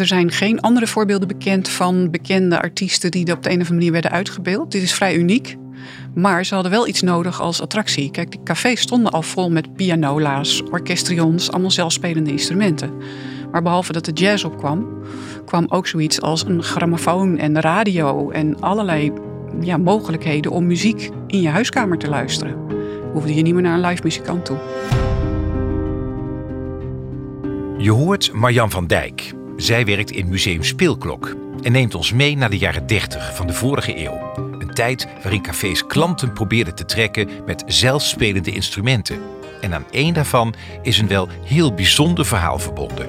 er zijn geen andere voorbeelden bekend van bekende artiesten die op de een of andere manier werden uitgebeeld. Dit is vrij uniek. Maar ze hadden wel iets nodig als attractie. Kijk, die cafés stonden al vol met pianola's, orkestrions, allemaal zelfspelende instrumenten. Maar behalve dat de jazz opkwam, kwam ook zoiets als een grammofoon en radio en allerlei ja, mogelijkheden om muziek in je huiskamer te luisteren. Hoefde je niet meer naar een live muzikant toe. Je hoort Marjan van Dijk. Zij werkt in Museum Speelklok en neemt ons mee naar de jaren 30 van de vorige eeuw. Een tijd waarin cafés klanten probeerden te trekken met zelfspelende instrumenten. En aan één daarvan is een wel heel bijzonder verhaal verbonden.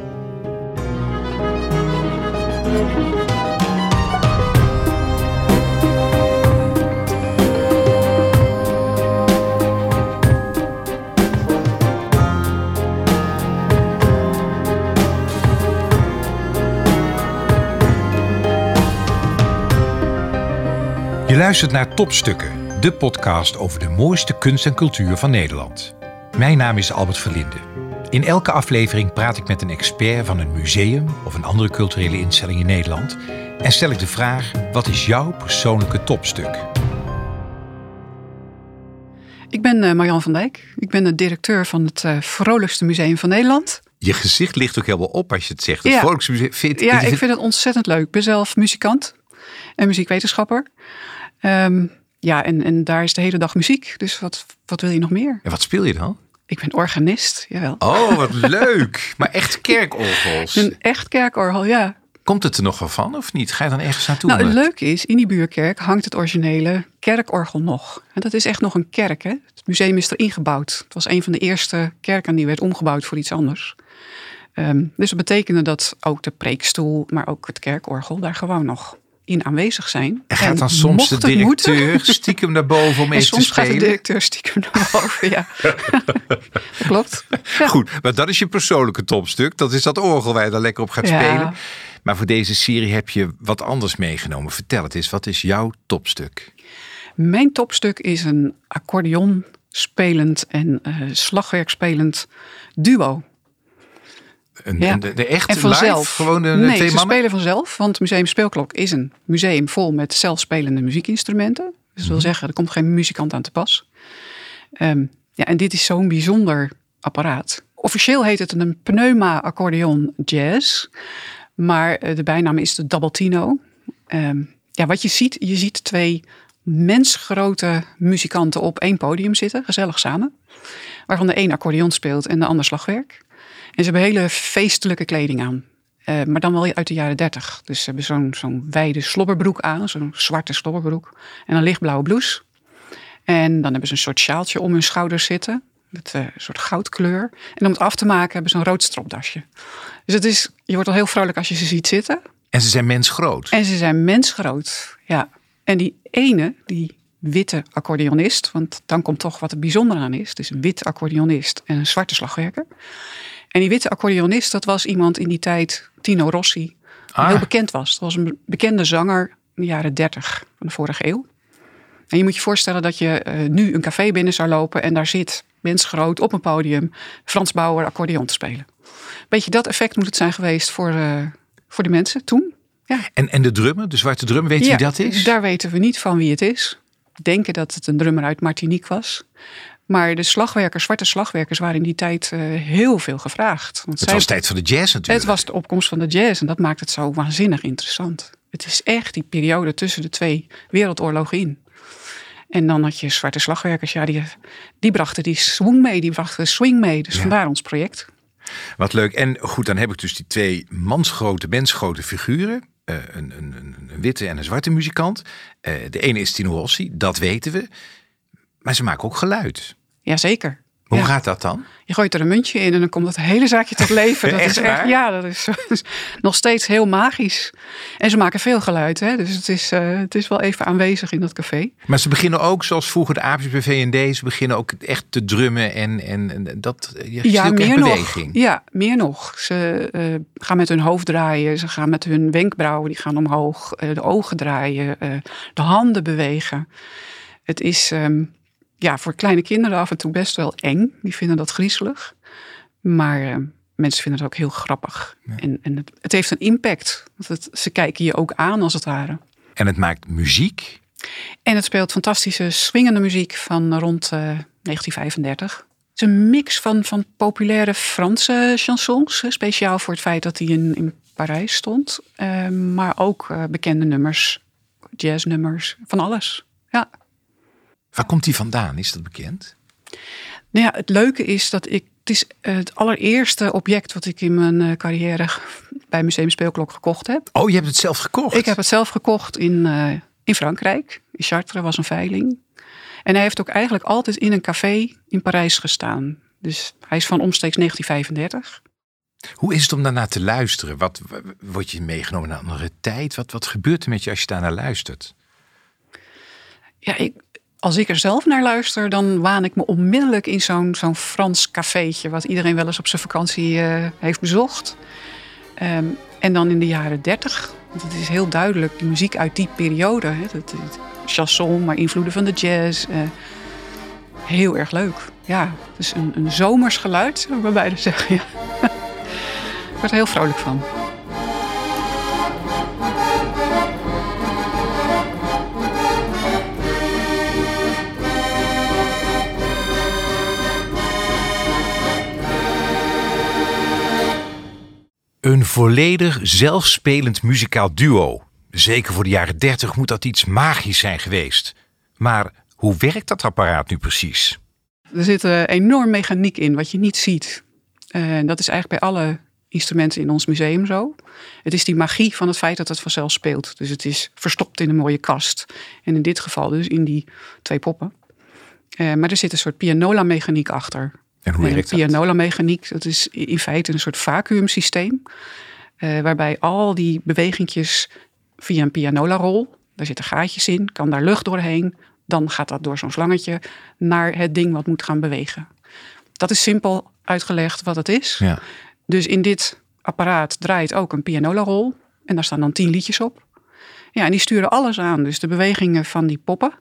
Je luistert naar Topstukken, de podcast over de mooiste kunst en cultuur van Nederland. Mijn naam is Albert Verlinde. In elke aflevering praat ik met een expert van een museum of een andere culturele instelling in Nederland en stel ik de vraag: wat is jouw persoonlijke topstuk? Ik ben uh, Marjan van Dijk. Ik ben de directeur van het uh, vrolijkste museum van Nederland. Je gezicht ligt ook helemaal op als je het zegt. Het ja. vrolijkste museum. Vind, ja, ik vind het ontzettend leuk. Ik ben zelf muzikant en muziekwetenschapper. Um, ja, en, en daar is de hele dag muziek. Dus wat, wat wil je nog meer? En wat speel je dan? Ik ben organist, jawel. Oh, wat leuk. Maar echt kerkorgels? Een echt kerkorgel, ja. Komt het er nog wel van of niet? Ga je dan ergens naartoe? Nou, het leuke is, in die buurkerk hangt het originele kerkorgel nog. En dat is echt nog een kerk, hè? Het museum is erin gebouwd. Het was een van de eerste kerken die werd omgebouwd voor iets anders. Um, dus dat betekende dat ook de preekstoel, maar ook het kerkorgel daar gewoon nog in aanwezig zijn. En gaat dan soms de directeur stiekem naar boven om even te spelen? soms gaat de directeur stiekem naar boven, ja. klopt. Ja. Goed, maar dat is je persoonlijke topstuk. Dat is dat orgel waar je dan lekker op gaat ja. spelen. Maar voor deze serie heb je wat anders meegenomen. Vertel het eens, wat is jouw topstuk? Mijn topstuk is een accordeon spelend en uh, slagwerk spelend duo. Een, ja. de, de echte en vanzelf. live? Gewoon de, nee, ze spelen vanzelf. Want Museum Speelklok is een museum vol met zelfspelende muziekinstrumenten. Dus dat wil mm. zeggen, er komt geen muzikant aan te pas. Um, ja, en dit is zo'n bijzonder apparaat. Officieel heet het een pneuma accordeon jazz. Maar de bijnaam is de Double Um, ja, wat je ziet, je ziet twee mensgrote muzikanten op één podium zitten, gezellig samen. Waarvan de een accordeon speelt en de ander slagwerk. En ze hebben hele feestelijke kleding aan. Uh, maar dan wel uit de jaren dertig. Dus ze hebben zo'n zo'n wijde slobberbroek aan, zo'n zwarte slobberbroek. En een lichtblauwe blouse. En dan hebben ze een soort sjaaltje om hun schouders zitten. Met uh, een soort goudkleur. En om het af te maken hebben ze een rood stropdasje. Dus het is, je wordt al heel vrolijk als je ze ziet zitten. En ze zijn mensgroot. En ze zijn mensgroot, ja. En die ene, die witte accordeonist, want dan komt toch wat er bijzonder aan is. Dus een wit accordeonist en een zwarte slagwerker. En die witte accordeonist, dat was iemand in die tijd, Tino Rossi, die ah. heel bekend was. Dat was een bekende zanger in de jaren 30 van de vorige eeuw. En je moet je voorstellen dat je uh, nu een café binnen zou lopen en daar zit mensgroot op een podium Frans Bauer accordeon te spelen. Beetje dat effect moet het zijn geweest voor, uh, voor de mensen toen. Ja. En, en de drummer, de zwarte drum, weet je ja, wie dat is? Daar weten we niet van wie het is. Denken dat het een drummer uit Martinique was. Maar de slagwerkers, zwarte slagwerkers, waren in die tijd uh, heel veel gevraagd. Want het was tijd van de jazz natuurlijk. Het was de opkomst van de jazz en dat maakt het zo waanzinnig interessant. Het is echt die periode tussen de twee wereldoorlogen in. En dan had je zwarte slagwerkers, ja, die, die brachten die swing mee, die brachten swing mee. Dus ja. vandaar ons project. Wat leuk. En goed, dan heb ik dus die twee mansgrote, mensgrote figuren. Uh, een, een, een, witte en een zwarte muzikant. Uh, de ene is Tino Rossi, dat weten we. Maar ze maken ook geluid. Jazeker. Hoe ja. gaat dat dan? Je gooit er een muntje in en dan komt het hele zaakje tot leven. Dat echt is echt, ja, dat is, is, nog steeds heel magisch. En ze maken veel geluid, hè? dus het is, uh, het is wel even aanwezig in dat café. Maar ze beginnen ook, zoals vroeger de aapjes bij V&D, ze beginnen ook echt te drummen en, en, en dat je ja, meer beweging. Nog. Ja, meer nog. Ze uh, gaan met hun hoofd draaien, ze gaan met hun wenkbrauwen, die gaan omhoog, uh, de ogen draaien, de handen bewegen. Het is... Um, ja, voor kleine kinderen af en toe best wel eng. Die vinden dat griezelig. Maar uh, mensen vinden het ook heel grappig. En, en het, het, heeft een impact. Want het, ze kijken je ook aan als het ware. En het maakt muziek. En het speelt fantastische swingende muziek van rond 1935. Het is een mix van, van populaire Franse chansons. Speciaal voor het feit dat hij in, in Parijs stond. Uh, maar ook bekende nummers, jazznummers, van alles. Waar komt die vandaan? Is dat bekend? Nou ja, het leuke is dat ik. Het is het allereerste object wat ik in mijn uh, carrière bij Museum Speelklok gekocht heb. Oh, je hebt het zelf gekocht? Ik heb het zelf gekocht in, uh, in Frankrijk. In Chartres was een veiling. En hij heeft ook eigenlijk altijd in een café in Parijs gestaan. Dus hij is van omstreeks 1935. Hoe is het om daarna te luisteren? Wat word je meegenomen naar een andere tijd? Wat, wat gebeurt er met je als je daarnaar luistert? Ja, ik, als ik er zelf naar luister, dan waan ik me onmiddellijk in zo'n zo'n Frans cafeetje, wat iedereen wel eens op zijn vakantie uh, heeft bezocht. Um, en dan in de jaren dertig, want het is heel duidelijk de muziek uit die periode. Hè, het, het, chanson, maar invloeden van de jazz. Uh, heel erg leuk. Ja, dus een, een zomers geluid, zou ik bij beide zeggen. Ik word er heel vrolijk van. Een volledig zelfspelend muzikaal duo. Zeker voor de jaren 30 moet dat iets magisch zijn geweest. Maar hoe werkt dat apparaat nu precies? Er zit enorm mechaniek in, wat je niet ziet. Dat is eigenlijk bij alle instrumenten in ons museum zo. Het is die magie van het feit dat het vanzelf speelt. Dus het is verstopt in een mooie kast. En in dit geval dus in die twee poppen. Uh, maar er zit een soort pianola-mechaniek achter. En hoe werkt dat? Pianola-mechaniek, dat is in feite een soort vacuümsysteem. Uh, waarbij al die bewegingjes via een pianola-rol, daar zitten gaatjes in, kan daar lucht doorheen. Dan gaat dat door zo'n slangetje naar het ding wat moet gaan bewegen. Dat is simpel uitgelegd wat het is. Ja. Dus in dit apparaat draait ook een pianola-rol. En daar staan dan tien liedjes op. Ja, en die sturen alles aan. Dus de bewegingen van die poppen.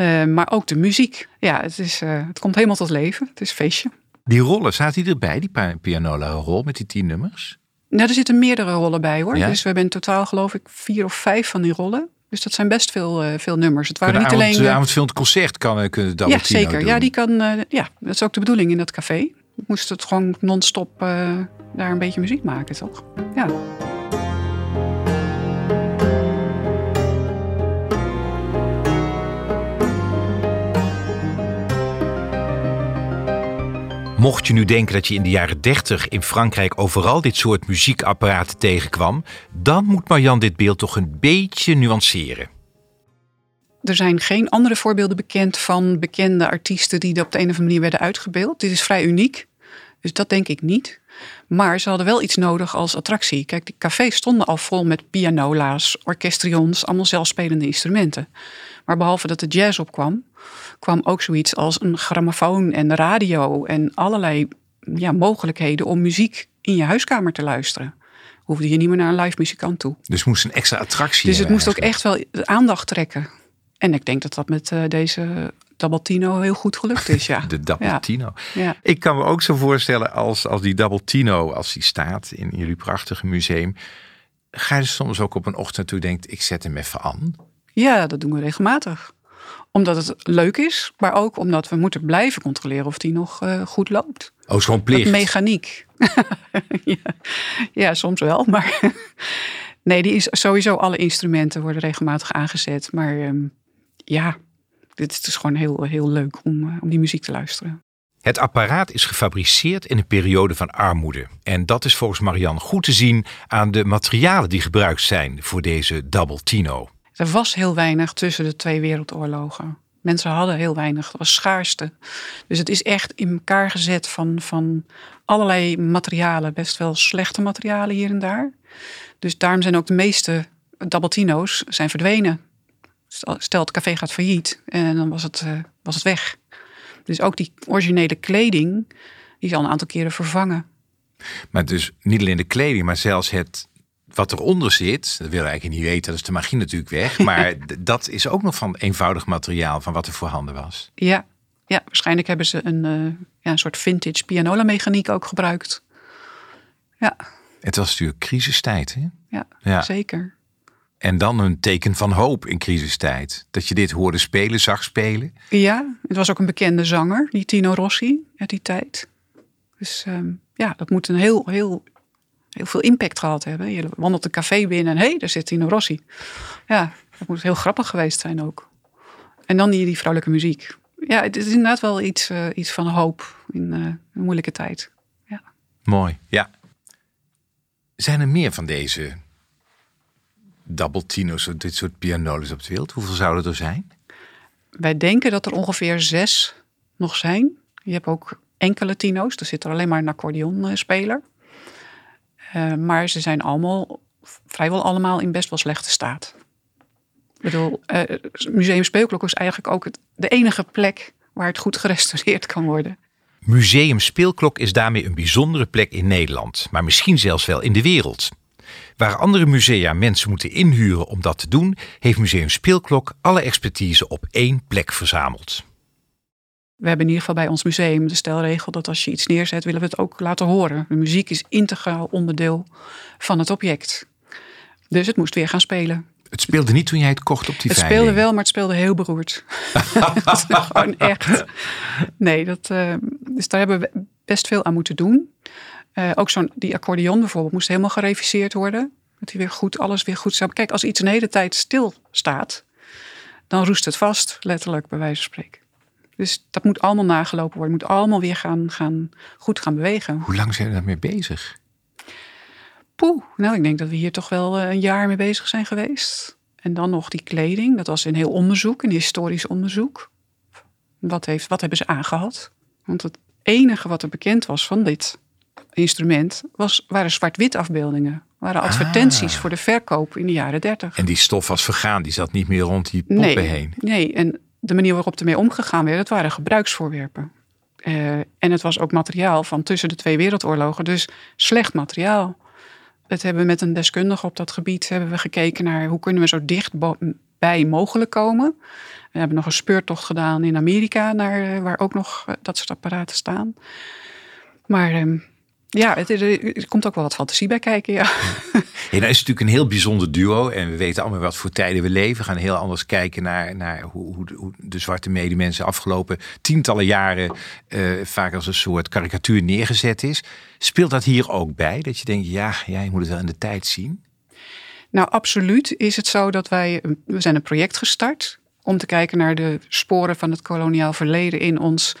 Uh, maar ook de muziek. Ja, het, is, uh, het komt helemaal tot leven. Het is feestje. Die rollen, staat die erbij, die pianola-rol met die tien nummers? Nou, er zitten meerdere rollen bij hoor. Ja? Dus we hebben in totaal geloof ik vier of vijf van die rollen. Dus dat zijn best veel, uh, veel nummers. Het waren niet avond, alleen. De avondfilm concert kan kunnen Ja, zeker. Ja, die kan. ja, dat is ook de bedoeling in dat café moest het gewoon non-stop daar een beetje muziek maken, toch? Ja. Mocht je nu denken dat je in de jaren 30 in Frankrijk overal dit soort muziekapparaten tegenkwam, dan moet Marjan dit beeld toch een beetje nuanceren. Er zijn geen andere voorbeelden bekend van bekende artiesten die op de een of andere manier werden uitgebeeld. Dit is vrij uniek. Dus dat denk ik niet. Maar ze hadden wel iets nodig als attractie. Kijk, die cafés stonden al vol met pianola's, orkestrions, allemaal zelfspelende instrumenten. Maar behalve dat de jazz opkwam, kwam ook zoiets als een grammofoon en radio en allerlei ja, mogelijkheden om muziek in je huiskamer te luisteren. Hoefde je niet meer naar een live muzikant toe. Dus moest een extra attractie Dus het moest ook echt wel aandacht trekken. En ik denk dat dat met uh, deze Tino heel goed gelukt is. Ja. De Dabaltino. Ja. ja. Ik kan me ook zo voorstellen als, als die Tino, als die staat in jullie prachtige museum. Ga je soms ook op een ochtend toe denkt, ik zet hem even aan? Ja, dat doen we regelmatig. Omdat het leuk is, maar ook omdat we moeten blijven controleren of die nog uh, goed loopt. Oh, is gewoon plicht. Dat mechaniek. ja. ja, soms wel, maar... nee, die is sowieso alle instrumenten worden regelmatig aangezet. Maar um, ja, dit is dus gewoon heel, heel leuk om, eh, om die muziek te luisteren. Het apparaat is gefabriceerd in een periode van armoede. En dat is volgens Marianne goed te zien aan de materialen die gebruikt zijn voor deze Double Tino. Er was heel weinig tussen de twee wereldoorlogen. Mensen hadden heel weinig, dat was schaarste. Dus het is echt in elkaar gezet van, van allerlei materialen, best wel slechte materialen hier en daar. Dus daarom zijn ook de meeste Tino's zijn verdwenen. Stel, het café gaat failliet en dan was het, uh, was het weg. Dus ook die originele kleding, die is al een aantal keren vervangen. Maar dus niet alleen de kleding, maar zelfs het wat eronder zit, dat wil eigenlijk niet weten, dat is de magie natuurlijk weg. Maar dat is ook nog van eenvoudig materiaal van wat er voorhanden was. Ja, ja waarschijnlijk hebben ze een, uh, ja, een soort vintage pianola mechaniek ook gebruikt. Ja. Het was natuurlijk crisistijd, hè? Ja, Ja. zeker. En dan een teken van hoop in crisistijd. Dat je dit hoorde spelen, zag spelen. Ja, het was ook een bekende zanger, die Tino Rossi uit die tijd. Dus ehm, ja, dat moet een heel, heel, heel veel impact gehad hebben. Je wandelt een café binnen en hé, hey, daar zit Tino Rossi. Ja, dat moet heel grappig geweest zijn ook. En dan die, die vrouwelijke muziek. Ja, het is inderdaad wel iets, eh, iets van hoop in eh, een moeilijke tijd. Mooi, ja. Zijn er meer van deze double tino's, dit soort pianoles op de wereld? Hoeveel zouden er zijn? Wij denken dat er ongeveer zes nog zijn. Je hebt ook enkele tino's. Er zit er alleen maar een accordeonspeler. Eh maar ze zijn allemaal, vrijwel allemaal in best wel slechte staat. Ik bedoel, eh, Museum Speelklok is eigenlijk ook het, de enige plek waar het goed gerestaureerd kan worden. Museum Speelklok is daarmee een bijzondere plek in Nederland, maar misschien zelfs wel in de wereld. Waar andere musea mensen moeten inhuren om dat te doen, heeft Museum Speelklok alle expertise op één plek verzameld. We hebben in ieder geval bij ons museum de stelregel dat als je iets neerzet, willen we het ook laten horen. De muziek is integraal onderdeel van het object. Dus het moest weer gaan spelen. Het speelde niet toen jij het kocht op die Het veiling. speelde wel, maar het speelde heel beroerd. Gewoon echt. Nee, dat, eh, dus daar hebben we best veel aan moeten doen. Eh, ook zo'n die accordeon bijvoorbeeld moest helemaal gereviseerd worden. Dat hij weer goed, alles weer goed zou. Kijk, als iets een hele tijd stil staat, dan roest het vast, letterlijk bij wijze van spreken. Dus dat moet allemaal nagelopen worden. Moet allemaal weer gaan, gaan, goed gaan bewegen. Hoe lang zijn we daarmee bezig? Poeh, nou, ik denk dat we hier toch wel eh, een jaar mee bezig zijn geweest. En dan nog die kleding. Dat was een heel onderzoek, een historisch onderzoek. Wat, heeft, wat hebben ze aangehad? Want het enige wat er bekend was van dit instrument was, waren zwart-wit afbeeldingen. Waren advertenties Ah. voor de verkoop in de jaren dertig. En die stof was vergaan, die zat niet meer rond die poppen Nee, heen. nee, en de manier waarop ermee omgegaan werd, dat waren gebruiksvoorwerpen. Eh, en het was ook materiaal van tussen de twee wereldoorlogen, dus slecht materiaal. Het hebben we met een deskundige op dat gebied hebben we gekeken naar hoe kunnen we zo dicht bo- bij mogelijk komen. We hebben nog een speurtocht gedaan in Amerika, naar, eh, waar ook nog eh, dat soort apparaten staan. Maar ehm, ja, het, er, komt ook wel wat fantasie bij kijken, ja. Hey, nou is natuurlijk een heel bijzonder duo. En we weten allemaal wat voor tijden we leven. We gaan heel anders kijken naar, naar hoe, hoe, de, hoe de zwarte medemensen afgelopen tientallen jaren eh, vaak als een soort karikatuur neergezet is. Speelt dat hier ook bij? Dat je denkt, ja, ja je moet het wel in de tijd zien. Nou, absoluut is het zo dat wij, we zijn een project gestart om te kijken naar de sporen van het koloniaal verleden in ons,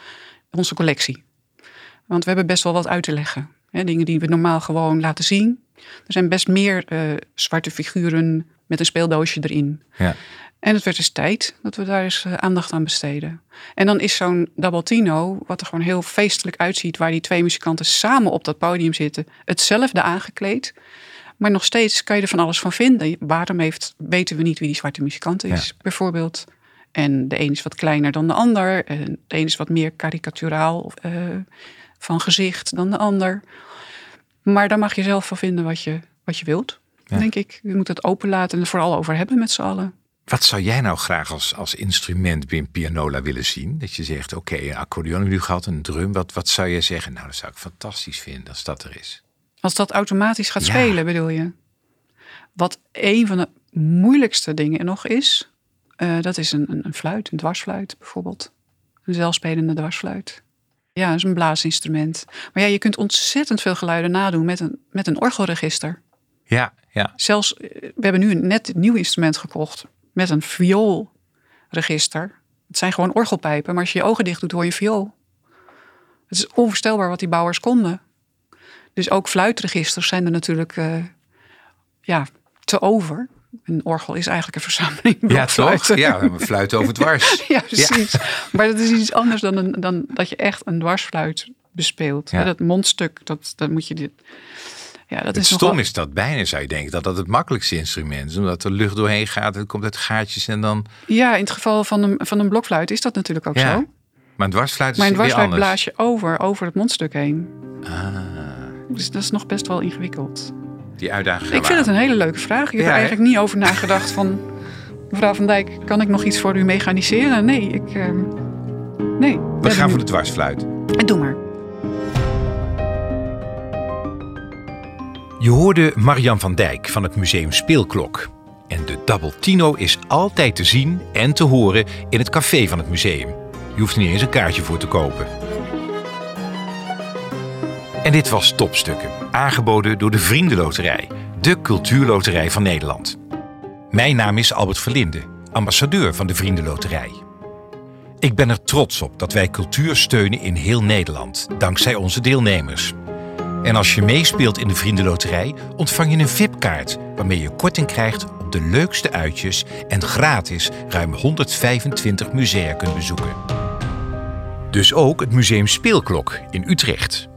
onze collectie. Want we hebben best wel wat uit te leggen. Hè, dingen die we normaal gewoon laten zien. Er zijn best meer eh, zwarte figuren met een speeldoosje erin. Ja. En het werd dus tijd dat we daar eens eh, aandacht aan besteden. En dan is zo'n Dabaltino, wat er gewoon heel feestelijk uitziet, waar die twee muzikanten samen op dat podium zitten, hetzelfde aangekleed. Maar nog steeds kan je er van alles van vinden. Waarom heeft, weten we niet wie die zwarte muzikant is, bijvoorbeeld. En de een is wat kleiner dan de ander. En de een is wat meer karikaturaal eh, van gezicht dan de ander. Maar daar mag je zelf van vinden wat je, wat je wilt, Ja. denk ik. Je moet het openlaten en er vooral over hebben met z'n allen. Wat zou jij nou graag als, als instrument binnen pianola willen zien? Dat je zegt, oké, een accordeon nu gehad, een drum. Wat, wat zou je zeggen? Nou, dat zou ik fantastisch vinden als dat er is. Als dat automatisch gaat Ja. spelen, bedoel je? Wat een van de moeilijkste dingen nog is, eh, dat is een, een, een fluit, een dwarsfluit bijvoorbeeld. Een zelfspelende dwarsfluit. Ja, dat is een blaasinstrument. Maar ja, je kunt ontzettend veel geluiden nadoen met een, met een orgelregister. Ja, ja. Zelfs, eh, we hebben nu een net een nieuw instrument gekocht met een vioolregister. Het zijn gewoon orgelpijpen, maar als je je ogen dicht doet, hoor je viool. Het is onvoorstelbaar wat die bouwers konden. Dus ook fluitregisters zijn er natuurlijk eh, ja, te over. Een orgel is eigenlijk een verzameling Ja, toch? Ja, een fluit over dwars. Ja, precies. Maar dat is iets anders dan, een, dan dat je echt een dwarsfluit bespeelt. Ja. Dat mondstuk, dat, dat moet je... Dit, ja, dat Het is stom nogal- is dat bijna, zou je denken, dat dat het makkelijkste instrument is. Omdat er lucht doorheen gaat, het komt uit gaatjes en dan... Ja, in het geval van een, van een blokfluit is dat natuurlijk ook Ja, zo. Maar een dwarsfluit is Maar een weer dwarsfluit anders. blaas je over, over het mondstuk heen. Ah, Dus dat is nog best wel ingewikkeld. Die uitdaging. Ik vind het een hele leuke vraag. Ik heb er eigenlijk niet over nagedacht van... Mevrouw Van Dijk, kan ik nog iets voor u mechaniseren? Nee, ik... eh, nee. We gaan voor de dwarsfluit. Doe maar. Je hoorde Marian van Dijk van het Museum Speelklok. En de Double Tino is altijd te zien en te horen in het café van het museum. Je hoeft er niet eens een kaartje voor te kopen. En dit was Topstukken, aangeboden door de Vriendenloterij, de cultuurloterij van Nederland. Mijn naam is Albert Verlinde, ambassadeur van de Vriendenloterij. Ik ben er trots op dat wij cultuur steunen in heel Nederland, dankzij onze deelnemers. En als je meespeelt in de Vriendenloterij, ontvang je een VIP-kaart waarmee je korting krijgt op de leukste uitjes en gratis ruim 125 musea kunt bezoeken. Dus ook het Museum Speelklok in Utrecht.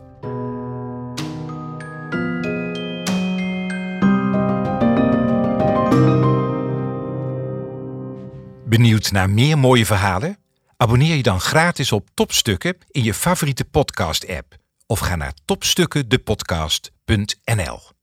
Benieuwd naar meer mooie verhalen? Abonneer je dan gratis op Topstukken in je favoriete podcast-app of ga naar topstukkendepodcast.nl.